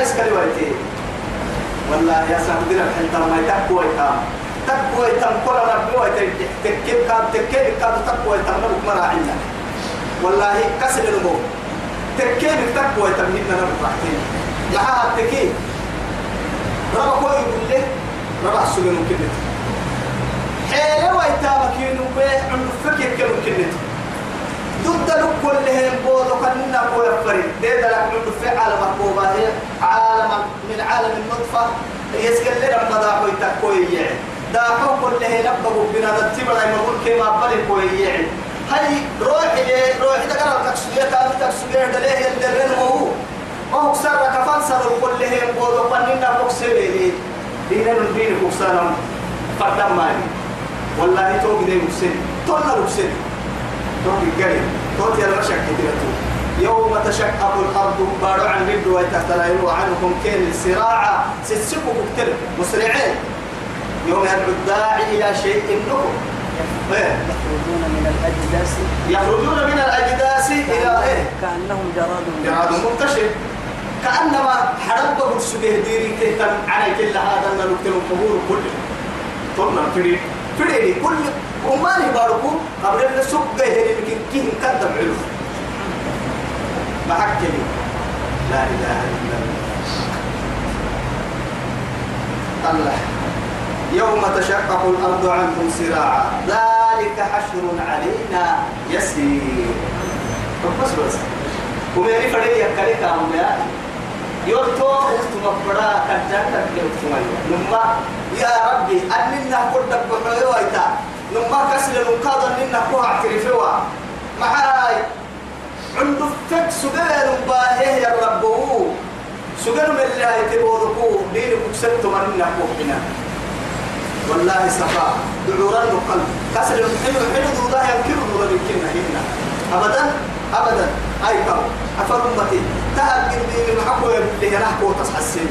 ما يسكلي ويتي والله يا سعد الحين ما يتقوى يتام تقوى يتام كل ربي تكيب كان تكيب كان تقوى يتام نبك مرا عنا والله كسر النمو تكيب تقوى يتام هنا نبك راحتين لها تكيب. ربا كوي يقول له ربا سجن كنت حيلة ويتامك ينوبه عند فكر كلام كنت ضد لك كلهم بودو كنا كو يفري ده لك من في عالم الكوبا هي عالم من عالم النطفة. يسكن لنا مدى كوي تكوي يعني دا حو كله نبغوا بنا نتبع ما نقول كما بل كوي يعني. هاي روح لي روح ده قرر تكسبيه كان تكسبيه ده ليه يدرن هو؟ ما هو سر كفان سر كلهم بودو كنا بوكسبيه دينا من دين بوكسانم فردم مالي والله توقي مسلم تونا مسلم توقي قريب توتي المشك كتيرتو يوم تشقق الأرض بارو عن رد ويتهتلين عنكم كين السراعة ستسكوا كتير مسرعين. يوم يدعو الداعي إلى شيء نكم يخرجون من الأجداث. يخرجون من الأجداث إلى إيه؟ كأنهم جراد جراد منتشر. كأنما حرب بالسبيه ديري تهتم على كل هذا أن نكتب القبور كله ثم فريد فريد كل ومالي باركو قبل أن سوق هي يمكن كيه كذب علو. ما حكي لا إله إلا الله. الله. يوم تشقق الأرض عنكم سراعا. ذلك حشر علينا يسير. بس بس. ومن فريق يكلك يورتو برا كجان تكلم نما يا ربي أننا قد بحوي ويتا نما كسل نقاض أننا كوها اعترفوا معاي عنده فك سجل باهيه يا رب سجل من الله يتبوركو دين كسبت من نحوه والله صفا دعورا القلب كسر الحلو الحلو دودا ينكر دودا يمكن هنا ابدا ابدا اي كم افر امتي تهجر دين المحبو اللي نحكو تصحسن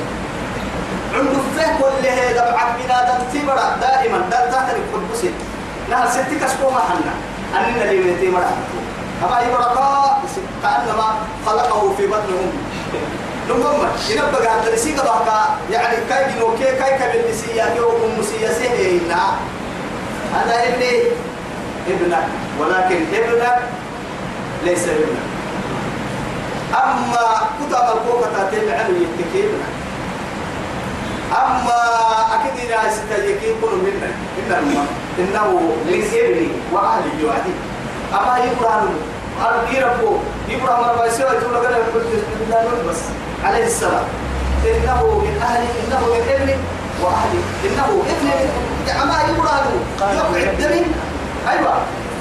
عنده فيه كل هذا بعد بنادم تبرع دائما. دار تحت القدس. نهر ستي كسبو ما حنا. اننا اللي يتي مرا أما يبرقا كأنما خلقه في بطنهم نمما ينبغى عند السيقة بقى يعني كاي جنو كي كاي كبل نسيا كي وكم مسيا سيهينا هذا ابني. ابنك. ولكن ابنك ليس ابنك. أما كتب الكوكة تتبع عنه يتكي ابنك أما أكيد إذا ستجيكي كل منا إن إنه من ابني وأهلي يوعدي أما يقرأ أنا ربو إبراهيم ما يسوي تقول لك بس. عليه السلام. إنه من أهلي إنه من ابني وأهلي إنه ابن أما إبراهيم يقع الدم أيوة.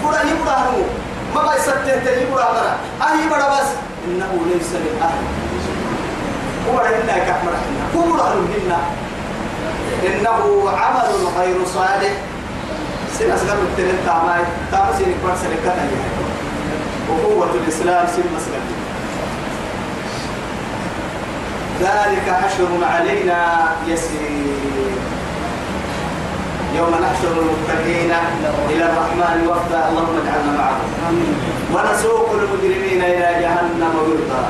بڑا إبراهيم. ما بيستته إبراهيم. أهي بڑا بس إنه ليس من أهلي هو إنك كحمر هو إبراهيم إنه عمل غير صالح. سنة سنة التنين تاماي. تامسيني فرسل كتن وقوة الإسلام سن مسلم. ذلك حشر علينا يسير. يوم نحشر المتقين إلى الرحمن وفدا. اللهم اجعلنا معهم ونسوق المجرمين إلى جهنم وردا.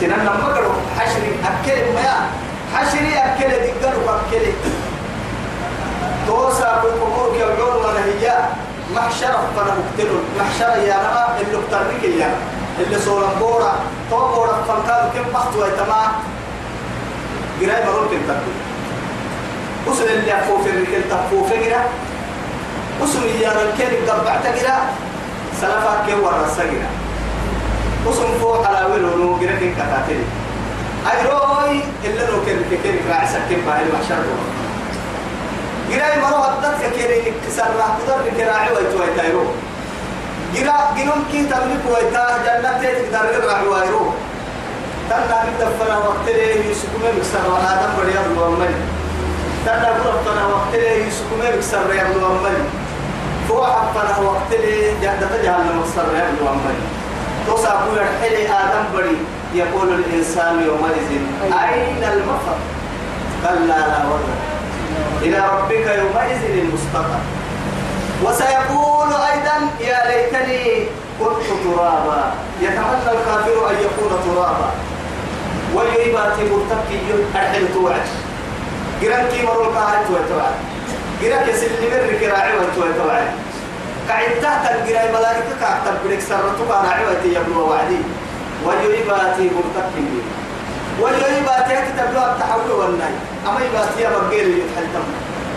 سننا مقر حشر أكل ما حشر أكل دقر أكل توسع بالقبور يوعون ونهيا محشر فانا مقتل. محشر يا نما اللي اقترنك يا اللي صورا بورا تو بورا فانكاد كم بخت ويتما جراي مرون كنت وصل اللي أفو في الركل تفو في جرا وصل يا ركل قبعت جرا سلفا كي ورا سجرا وصل فوق على ولو جرا كن كتاتل أي روي إلا لو كن كن راعي سكين باهي المحشر جراي مرو هدت كيري كسر راح قدر كراعي ويتوي تايرو جرا جنوم كي تملك ويتا جنة تقدر راح وايرو تنا بدفنا وقت ليه يسكمه مكسر وآدم بدي أبو أمري تنا بدفنا وقت آدم بدي يقول الإنسان يومئذ أين المفر؟ كلا لا وزن إلى ربك يومئذ المستقر. وسيقول أيضا يا ليتني كنت ترابا. يتمنى الكافر أن يكون ترابا. ويباتي مرتكي أرحل توعد. جران كي مرول قاعد توعد جران كسل مر كراعي وتوعد قاعد تحت الجراي ملائكة كعتب بدك سرتك على عوتي يبلو وعدي. ويباتي مرتكي ويباتي كتب له التحول والناي. أما يباتي يا بقير يتحلتم.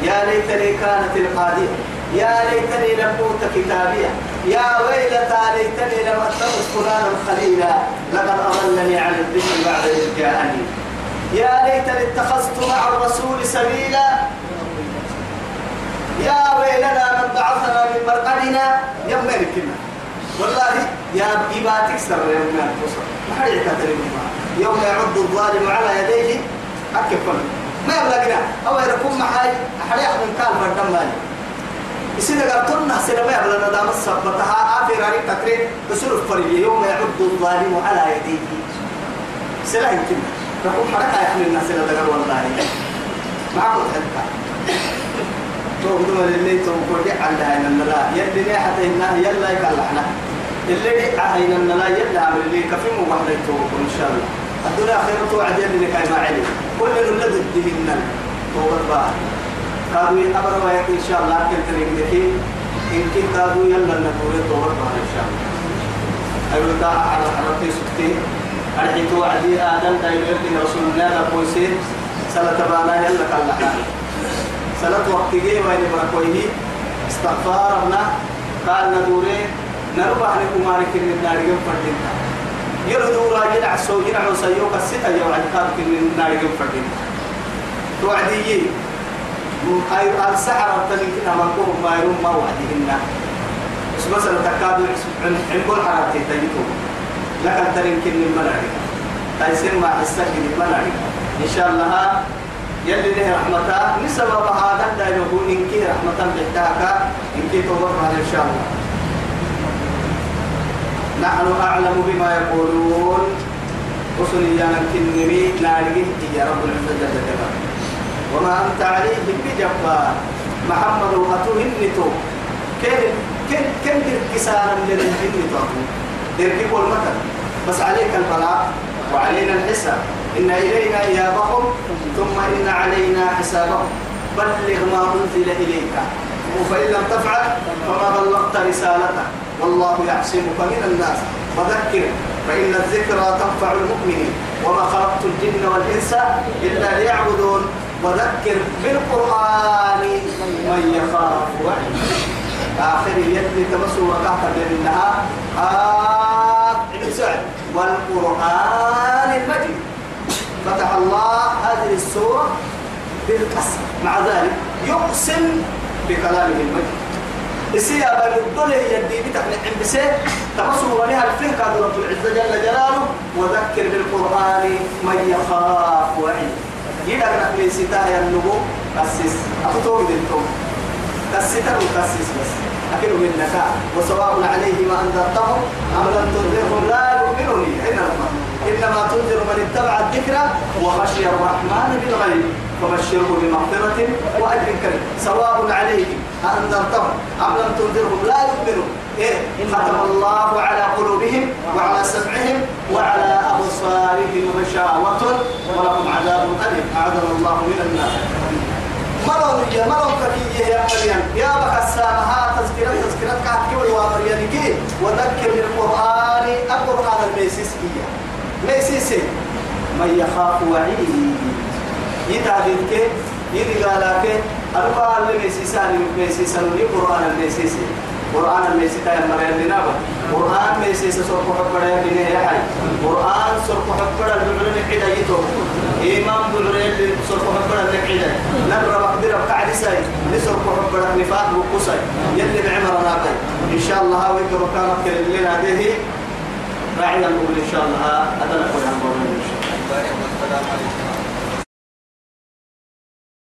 يا ليتني كانت القاضية يا ليتني لم أوت كتابية. يا ويلتى ليتني لم أتخذ فلانا خليلا. لقد أضلني عن الذكر بعد إذ جاءني. يا ليتني اتخذت مع الرسول سبيلا. يا ويلنا من بعثنا من مرقدنا. يا ملكنا. والله يا إباتك سر يوم ما يوم يعض الظالم على يديه. أكفل ما يبلغنا أو يكون محاي أحد يحضن كان فردم مالي. يصير قرطنا سنة ما يبلغنا دام السبتها آخر عليك تكريم. بسر الفريق يوم يعض الظالم على يديه. سلا يمكن تقول حركة يحمل الناس إلى ذكر والله. معكم حركة تقدم اللي تقول على هين النلا. يلي لي حتى إنها يلا يكلحنا اللي لي عين النلا يلا عمل اللي كفي مو واحد يتوقع إن شاء الله. الدنيا خير توعد يلي لك ما علي. كل نولد الدهن توبت بقى قالوا أمر وياك إن شاء الله كنت نقدر إن كنت قالوا يلا نقول توبت بقى إن شاء الله. أيوة على حركة سكتي الحين توعدي آدم دايما يبني رسول الله لقوسين سنة بانا يلا كلا. سنة وقت جي وين بركويه؟ استغفارنا. قال ندوري. نربح لكم مالك من النار يوم فردنا يردوا راجل عسو ينعو سيوك الستة يوم عدقاب من النار يوم فردنا توعدي أي السحر كنا مركوهم ما يروم ما وعدهن بس مثلا تكادوا عن كل حركة تجيتهم لكن ترين كن الملائكة تيسير ما حسك الملائكة إن شاء الله يلي له رحمته نسبب هذا دايره إنك رحمة بحتاك إنك توبر إن شاء الله. نحن أعلم بما يقولون. رسل يا كنمي نارجه يا رب العزة جل جلاله. وما أنت عليهم بجبار. محمد أتوهنتو كن كن كن كسانا للجن درك كل متى؟ بس عليك البلاغ وعلينا الحساب. إن إلينا إيابهم ثم إن علينا حسابهم. بلغ ما أنزل إليك. فإن لم تفعل فما بلغت رسالته. والله يعصمك من الناس. وذكر فإن الذكرى تنفع المؤمنين. وما خلقت الجن والإنس إلا ليعبدون. وذكر بالقرآن من يخاف وعيد. آخر يد تمسوا وقعت بأنها آه. سعد والقرآن المجيد. فتح الله هذه السورة بالقسم. مع ذلك يقسم بكلامه المجيد. السيا بالدول هي يدي بتحن عند بسيط. تمسوا ولها الفهم رب العزة جل جلاله. وذكر بالقرآن من يخاف وعيد. يدعنا من ستايا النبو قسس. أخطوه دلتم قسستا وقسس بس. أكل منك. وسواء عليه ما أنذرتهم أم لم تنذرهم. لا يؤمنون. إنما إنما تنذر من اتبع الذكر وخشي الرحمن بالغيب. فبشره بمغفرة وأجر كريم. سواء عليهم أنذرتهم أم لم تنذرهم. لا يؤمنون. إيه؟ ختم الله على قلوبهم وعلى سمعهم وعلى أبصارهم غشاوة ولهم عذاب أليم. أعاذنا الله من النار. مرون يا مرون كي يا مريم. يا بك السامها تذكرة تذكرة كحكي والوامريان كي وذكر بالقرآن القرآن الميسيس هي ميسيس من يخاف وعيد. يتعبد كي يدي قالاك القرآن الميسيسان الميسيسان القرآن الميسيس قرآن الميسيس يا مريم لنابا قرآن ميسيس سرق حبرا يا بني يا حي. قرآن سرق حبرا البلعون الحدا يتو إمام بلعون سرق حبرا الحدا نبرا قاعد ساي نسرق حبرا نفاق وقصي يلي بعمر ناقي إن شاء الله هاوي كبكانك لنا هذه. راعي نقول إن شاء الله. هذا نقول عن إن شاء الله.